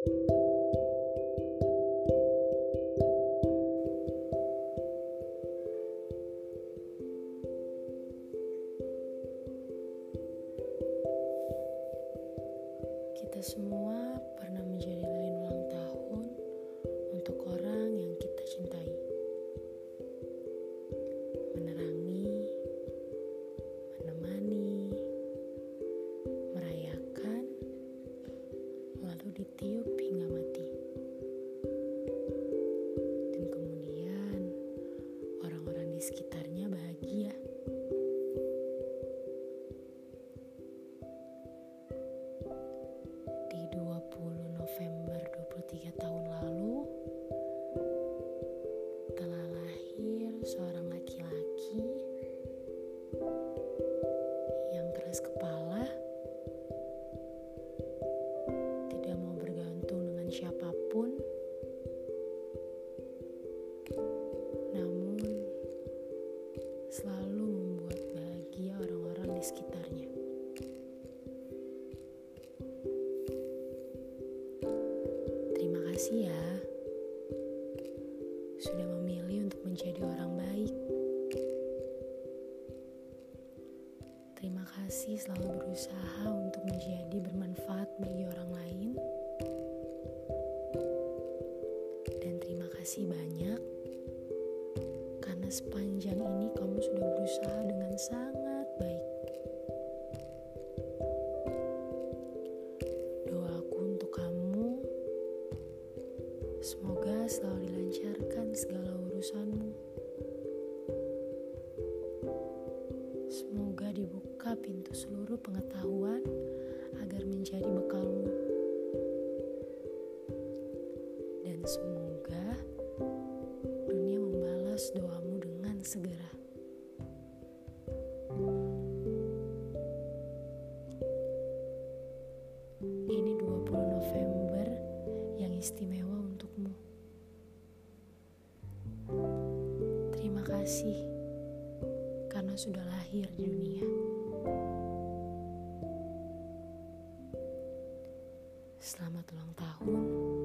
Kita semua di sekitarnya bahagia. di 20 November 23 tahun lalu telah lahir seorang laki-laki yang keras kepala Kasih ya sudah memilih untuk menjadi orang baik. Terima kasih selalu berusaha untuk menjadi bermanfaat bagi orang lain. Dan terima kasih banyak karena sepanjang ini kamu sudah berusaha dengan sangat Semoga selalu dilancarkan segala urusanmu. Semoga dibuka pintu seluruh pengetahuan agar menjadi bekalmu. Dan semoga dunia membalas doamu dengan segera. Ini 20 November yang istimewa kasih karena sudah lahir di dunia. Selamat ulang tahun